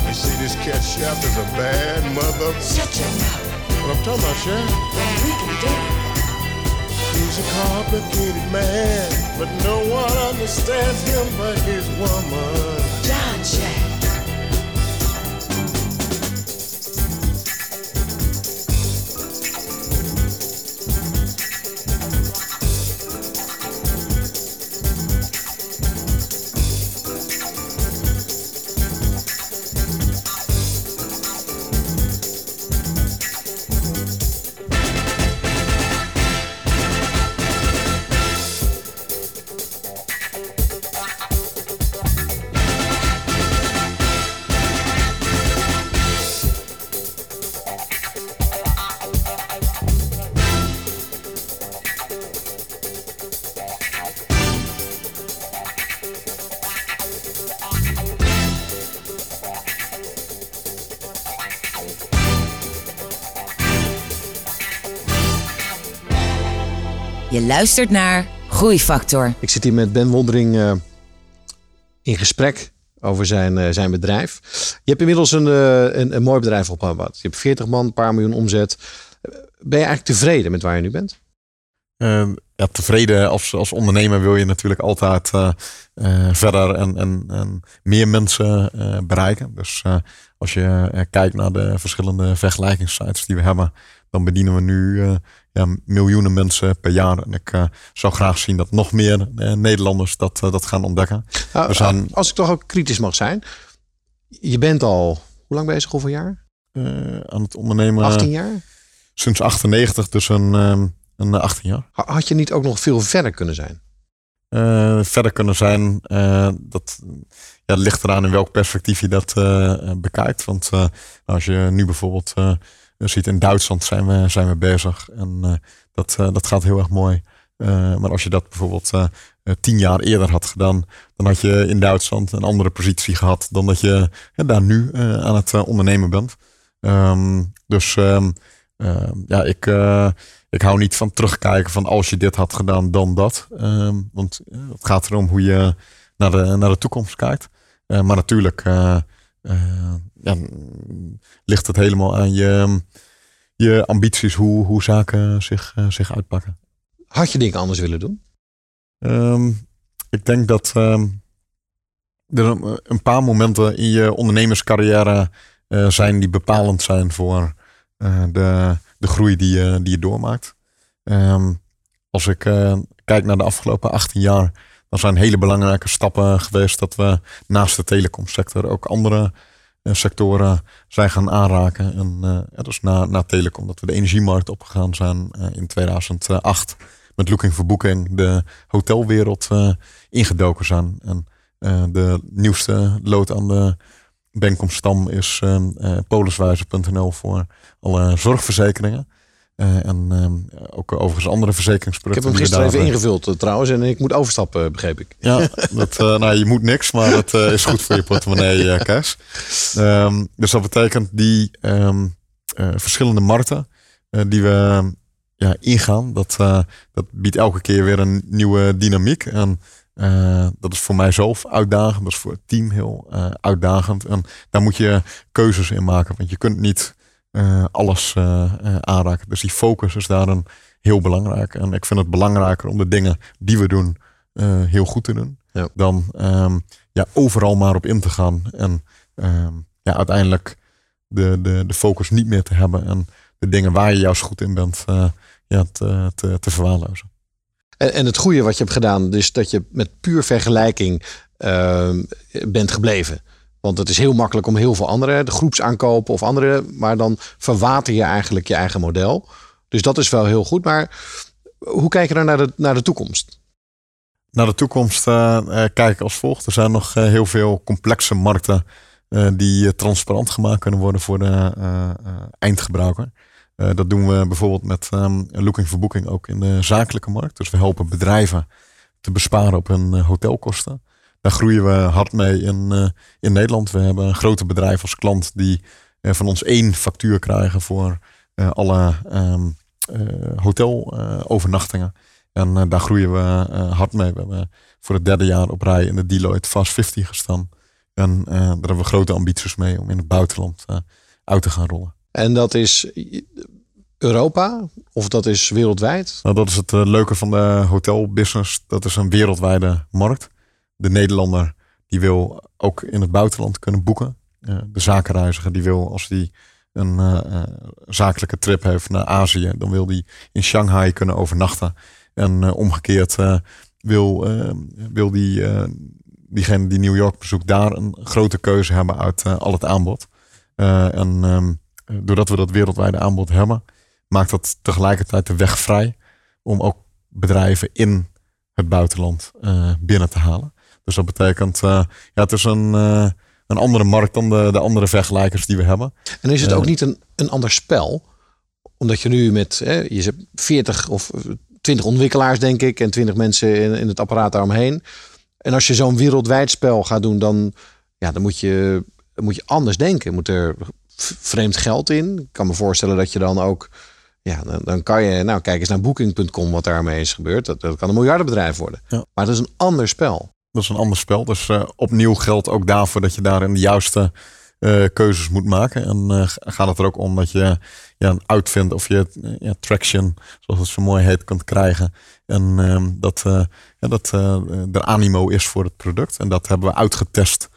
You see, this cat chef is a bad mother. Shut your mouth. What I'm talking about, chef? we can do it. He's a complicated man, but no one understands him but his woman. John Jack. Luistert naar Groeifactor. Ik zit hier met Ben Wondering eh, in gesprek over zijn, eh, zijn bedrijf. Je hebt inmiddels een, eh, een, een mooi bedrijf opgebouwd. Je hebt 40 man, een paar miljoen omzet. Ben je eigenlijk tevreden met waar je nu bent? Eh, ja, tevreden als, als ondernemer wil je natuurlijk altijd eh, eh, verder en, en, en meer mensen eh, bereiken. Dus eh, als je kijkt naar de verschillende vergelijkingssites die we hebben, dan bedienen we nu eh, ja, miljoenen mensen per jaar. En ik eh, zou graag zien dat nog meer eh, Nederlanders dat, dat gaan ontdekken. Nou, zijn Als ik toch ook kritisch mag zijn. Je bent al, hoe lang bezig? Hoeveel jaar? aan het ondernemen 18 jaar? sinds 98, dus een, ehm, een 18 jaar. Ha- Had je niet ook nog veel verder kunnen zijn? verder kunnen zijn. dat ja, ligt eraan in welk perspectief je dat bekijkt. Want als je nu bijvoorbeeld eh, ziet in Duitsland zijn we, zijn we bezig. En eh, dat, eh, dat gaat heel erg mooi. Eh, maar als je dat bijvoorbeeld tien jaar eerder had gedaan, dan had je in Duitsland een andere positie gehad dan dat je daar nu aan het ondernemen bent. Ehm, dus ehm, ehm, ja, ik, ik hou niet van terugkijken van als je dit had gedaan, dan dat. Want het gaat erom hoe je naar de, naar de toekomst kijkt. Maar natuurlijk ja, mm, ligt het helemaal aan je, je ambities, hoe, hoe zaken zich, eh, zich uitpakken. Had je dingen anders willen doen? Ehm, ik denk dat ehm, er een, paar momenten in je ondernemerscarrière eh, zijn die bepalend zijn voor eh, de, de groei die je, die je doormaakt. Ehm, als ik eh, kijk naar de afgelopen 18 jaar, dan zijn hele belangrijke stappen geweest dat we naast de telecomsector ook andere eh, sectoren zijn gaan aanraken. En eh, ja, dus na, na telecom, dat we de energiemarkt opgegaan zijn eh, in 2008 met Looking for Booking de hotelwereld ingedoken zijn. En de nieuwste lood aan de Benkom-stam is poliswijzer.nl voor alle zorgverzekeringen. Eh, en eh, ook overigens andere Ik heb verzekeringsproducten. hem gisteren even eh, ingevuld eh, trouwens. En ik moet overstappen, begreep ik. ja, dat, nou, je moet niks, maar dat is goed voor je portemonnee, cash. Ehm, dus dat betekent die ehm, eh, verschillende markten die we ja, ingaan, dat, dat biedt elke keer weer een nieuwe dynamiek. En dat is voor mijzelf uitdagend, dat is voor het team heel uitdagend. En daar moet je keuzes in maken, want je kunt niet eh, alles eh, eh, aanraken. Dus die focus is daarin heel belangrijk. En ik vind het belangrijker om de dingen die we doen heel goed te doen. Ja. Dan ehm, ja, overal maar op in te gaan. En ehm, ja, uiteindelijk de, de, de focus niet meer te hebben. En de dingen waar je juist goed in bent, ja, te, te, te verwaarlozen. En, en het goede wat je hebt gedaan, dus dat je met puur vergelijking ehm, bent gebleven. Want het is heel makkelijk om heel veel andere, de groepsaankopen of andere, maar dan verwater je eigenlijk je eigen model. Dus dat is wel heel goed. Maar hoe kijk je dan naar de, naar de toekomst? Naar de toekomst eh, kijk ik als volgt. Er zijn nog eh, heel veel complexe markten die transparant gemaakt kunnen worden voor de eindgebruiker. Dat doen we bijvoorbeeld met ehm, Looking for Booking ook in de zakelijke markt. Dus we helpen bedrijven te besparen op hun hotelkosten. Daar groeien we hard mee in, eh, in Nederland. We hebben een grote bedrijf als klant die eh, van ons één factuur krijgen voor eh, alle ehm, hotelovernachtingen. en daar groeien we hard mee. We hebben voor het derde jaar op rij in de Deloitte Fast 50 gestaan. En daar hebben we grote ambities mee om in het buitenland uit te gaan rollen. En dat is Europa of dat is wereldwijd? Nou, dat is het leuke van de hotelbusiness. Dat is een wereldwijde markt. De Nederlander die wil ook in het buitenland kunnen boeken. Eh, de zakenreiziger die wil als die een eh, eh, zakelijke trip heeft naar Azië, dan wil die in Shanghai kunnen overnachten. En omgekeerd wil, wil die, diegene die New York bezoekt daar een grote keuze hebben uit al het aanbod. En ehm, doordat we dat wereldwijde aanbod hebben, maakt dat tegelijkertijd de weg vrij om ook bedrijven in het buitenland binnen te halen. Dus dat betekent, eh, ja, het is een, eh, een andere markt dan de, de andere vergelijkers die we hebben. En is het Eh, ook niet een, een ander spel? Omdat je nu met, hè, je hebt 40 of 20 ontwikkelaars, denk ik, en 20 mensen in, in het apparaat daaromheen. En als je zo'n wereldwijd spel gaat doen, dan, ja, dan, moet, je, dan moet je anders denken. Moet er vreemd geld in? Ik kan me voorstellen dat je dan ook Ja, dan, dan kan je, nou kijk eens naar booking.com wat daarmee is gebeurd. Dat, dat kan een miljardenbedrijf worden. Ja. Maar dat is een ander spel. Dat is een ander spel. Dus eh, opnieuw geldt ook daarvoor dat je daarin de juiste eh, keuzes moet maken. En eh, gaat het er ook om dat je ja, een uitvindt of je ja, traction, zoals het zo mooi heet, kunt krijgen. En ehm, dat, ja, dat er animo is voor het product. En dat hebben we uitgetest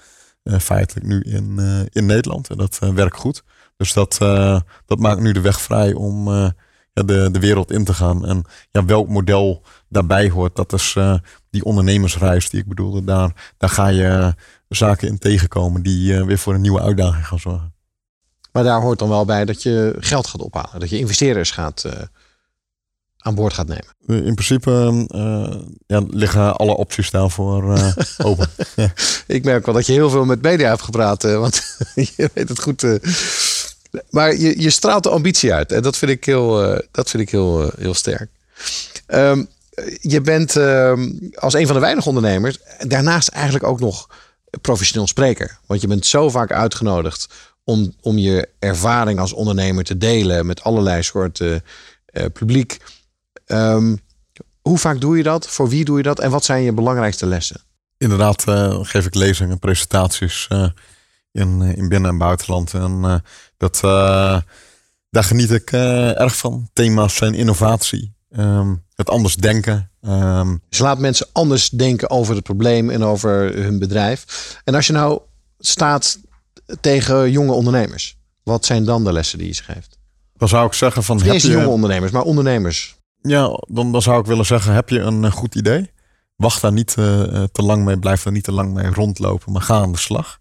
feitelijk nu in, in Nederland. En dat werkt goed. Dus dat, dat maakt nu de weg vrij om ja, de, de wereld in te gaan. En ja, welk model daarbij hoort, dat is eh, die ondernemersreis die ik bedoelde. Daar, daar ga je eh, zaken in tegenkomen die eh, weer voor een nieuwe uitdaging gaan zorgen. Maar daar hoort dan wel bij dat je geld gaat ophalen. Dat je investeerders gaat, eh, aan boord gaat nemen. Eh, In principe eh, ja, liggen alle opties daarvoor eh, open. Ik merk wel dat je heel veel met media hebt gepraat. eh, want je weet het goed. Maar je, je straalt de ambitie uit. En dat vind ik heel, eh, dat vind ik heel, eh, heel sterk. Ehm, je bent ehm, als een van de weinige ondernemers. Daarnaast eigenlijk ook nog professioneel spreker. Want je bent zo vaak uitgenodigd om, om je ervaring als ondernemer te delen met allerlei soorten eh, publiek. Ehm, hoe vaak doe je dat? Voor wie doe je dat? En wat zijn je belangrijkste lessen? Inderdaad geef ik lezingen, presentaties in, in binnen- en buitenland. En dat, eh, daar geniet ik eh, erg van. Thema's zijn innovatie, ehm, het anders denken. ehm, Dus laat mensen anders denken over het probleem en over hun bedrijf. En als je nou staat tegen jonge ondernemers, wat zijn dan de lessen die je ze geeft? dan zou ik zeggen van... Niet je- jonge ondernemers, maar ondernemers. Ja, dan, dan zou ik willen zeggen, heb je een eh, goed idee? Wacht daar niet te lang mee, blijf daar niet te lang mee rondlopen, maar ga aan de slag.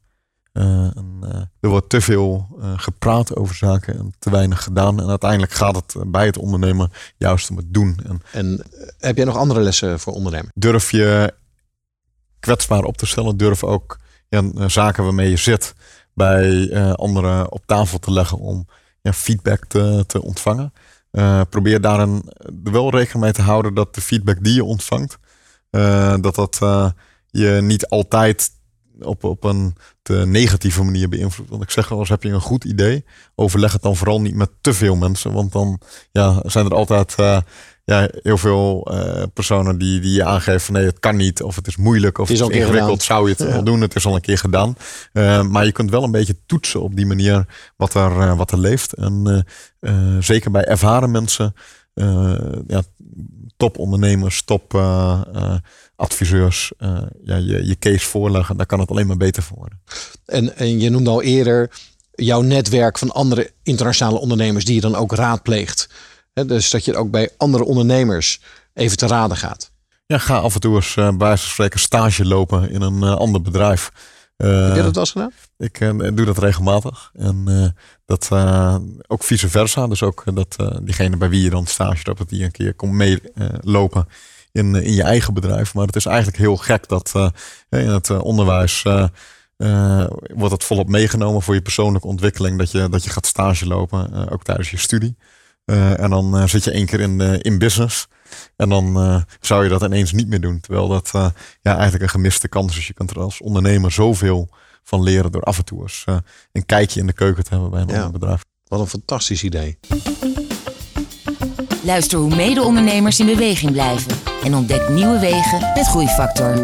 Eh, en, eh, er wordt te veel eh, gepraat over zaken en te weinig gedaan. En uiteindelijk gaat het bij het ondernemen juist om het doen. En En heb jij nog andere lessen voor ondernemers? durf je kwetsbaar op te stellen. Durf ook ja, zaken waarmee je zit bij anderen op tafel te leggen om ja, feedback te, te ontvangen. Probeer daar een, er wel rekening mee te houden dat de feedback die je ontvangt, dat dat je niet altijd op, op een te negatieve manier beïnvloedt. Want ik zeg wel eens, heb je een goed idee, overleg het dan vooral niet met te veel mensen. Want dan ja, zijn er altijd eh, ja, heel veel eh, personen die, die je aangeven van nee, het kan niet. Of het is moeilijk of Het is het al is ingewikkeld. Zou je het Ja. wel doen? Het is al een keer gedaan. Eh, maar je kunt wel een beetje toetsen op die manier wat er, wat er leeft. En zeker bij ervaren mensen, ja, topondernemers, top eh, eh, adviseurs, eh, ja, je, je case voorleggen, daar kan het alleen maar beter voor worden. En, en je noemde al eerder jouw netwerk van andere internationale ondernemers die je dan ook raadpleegt. Dus dat je ook bij andere ondernemers even te raden gaat. Ja, ga af en toe eens eh, bij spreken stage lopen in een eh, ander bedrijf. Eh, Heb je dat wel eens gedaan? Ik doe dat regelmatig. En dat ook vice versa. Dus ook dat diegene bij wie je dan stage loopt, dat die een keer komt meelopen in, eh, in je eigen bedrijf. Maar het is eigenlijk heel gek dat eh, in het eh, onderwijs wordt het volop meegenomen voor je persoonlijke ontwikkeling. Dat je, dat je gaat stage lopen, eh, ook tijdens je studie. Eh, en dan eh, zit je één keer in, in business. En dan eh, zou je dat ineens niet meer doen. Terwijl dat eh, ja, eigenlijk een gemiste kans is. Je kunt er als ondernemer zoveel van leren door af en toe eens eh, een kijkje in de keuken te hebben bij een Ja. ander bedrijf. Wat een fantastisch idee. Luister hoe mede-ondernemers in beweging blijven en ontdek nieuwe wegen met Groeifactor.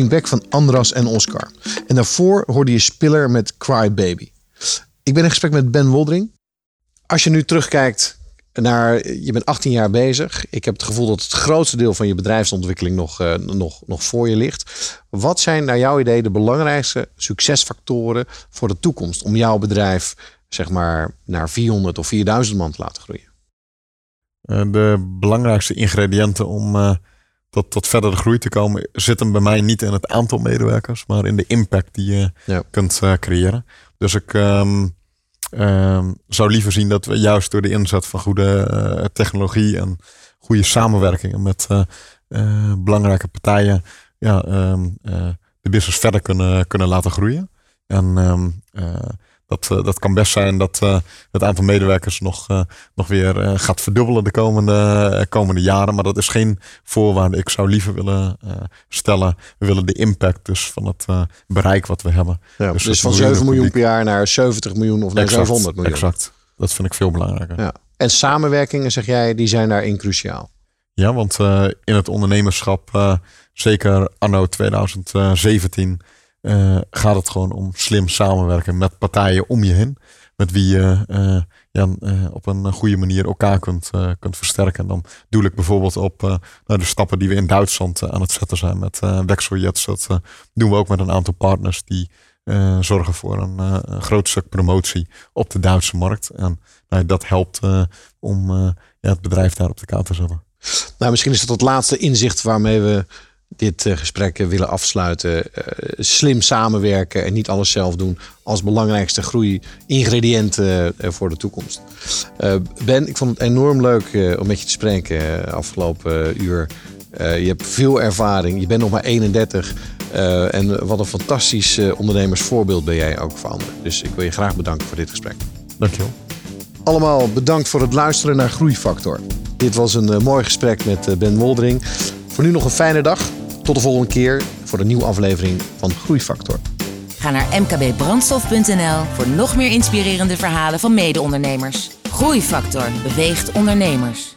Looking Back van Andras en Oscar. En daarvoor hoorde je Spiller met Cry Baby. Ik ben in gesprek met Ben Woldering. Als je nu terugkijkt naar, je bent 18 jaar bezig. Ik heb het gevoel dat het grootste deel van je bedrijfsontwikkeling nog, eh, nog, nog voor je ligt. Wat zijn naar jouw idee de belangrijkste succesfactoren voor de toekomst om jouw bedrijf zeg maar naar 400 of 4000 man te laten groeien? Eh, de belangrijkste ingrediënten om eh, tot, tot verdere groei te komen zitten bij mij niet in het aantal medewerkers, maar in de impact die je Ja. kunt eh, creëren. Dus ik ehm, ehm, zou liever zien dat we juist door de inzet van goede eh, technologie en goede samenwerkingen met eh, belangrijke partijen ja, ehm, eh, de business verder kunnen, kunnen laten groeien. En dat, eh, dat kan best zijn dat eh, het aantal medewerkers nog, eh, nog weer gaat verdubbelen de komende, komende jaren. Maar dat is geen voorwaarde. Ik zou liever willen stellen, we willen de impact dus van het bereik wat we hebben. Ja, dus, het van miljoenen 7 miljoen per jaar naar 70 miljoen of naar Exact, 700 miljoen. Exact. Dat vind ik veel belangrijker. Ja. En samenwerkingen, zeg jij, die zijn daarin cruciaal. Ja, want in het ondernemerschap, zeker anno 2017, eh, gaat het gewoon om slim samenwerken met partijen om je heen. Met wie je eh, ja, eh, op een goede manier elkaar kunt, kunt versterken. En dan doe ik bijvoorbeeld op nou, de stappen die we in Duitsland aan het zetten zijn met eh Wexeljets. Dat doen we ook met een aantal partners die zorgen voor een, groot stuk promotie op de Duitse markt. En nou, dat helpt om ja, het bedrijf daar op de kaart te zetten. Nou, misschien is dat het laatste inzicht waarmee we dit eh, gesprek eh, willen afsluiten. Eh, slim samenwerken en niet alles zelf doen als belangrijkste groei-ingrediënt eh, voor de toekomst. Ben, ik vond het enorm leuk om met je te spreken afgelopen uur. Je hebt veel ervaring, je bent nog maar 31. eh, en wat een fantastisch ondernemersvoorbeeld ben jij ook voor anderen. Dus ik wil je graag bedanken voor dit gesprek. Dankjewel. Allemaal bedankt voor het luisteren naar Groeifactor. Dit was een mooi gesprek met Ben Woldering. Voor nu nog een fijne dag. Tot de volgende keer voor een nieuwe aflevering van Groeifactor. Ga naar mkbbrandstof.nl voor nog meer inspirerende verhalen van mede-ondernemers. Groeifactor beweegt ondernemers.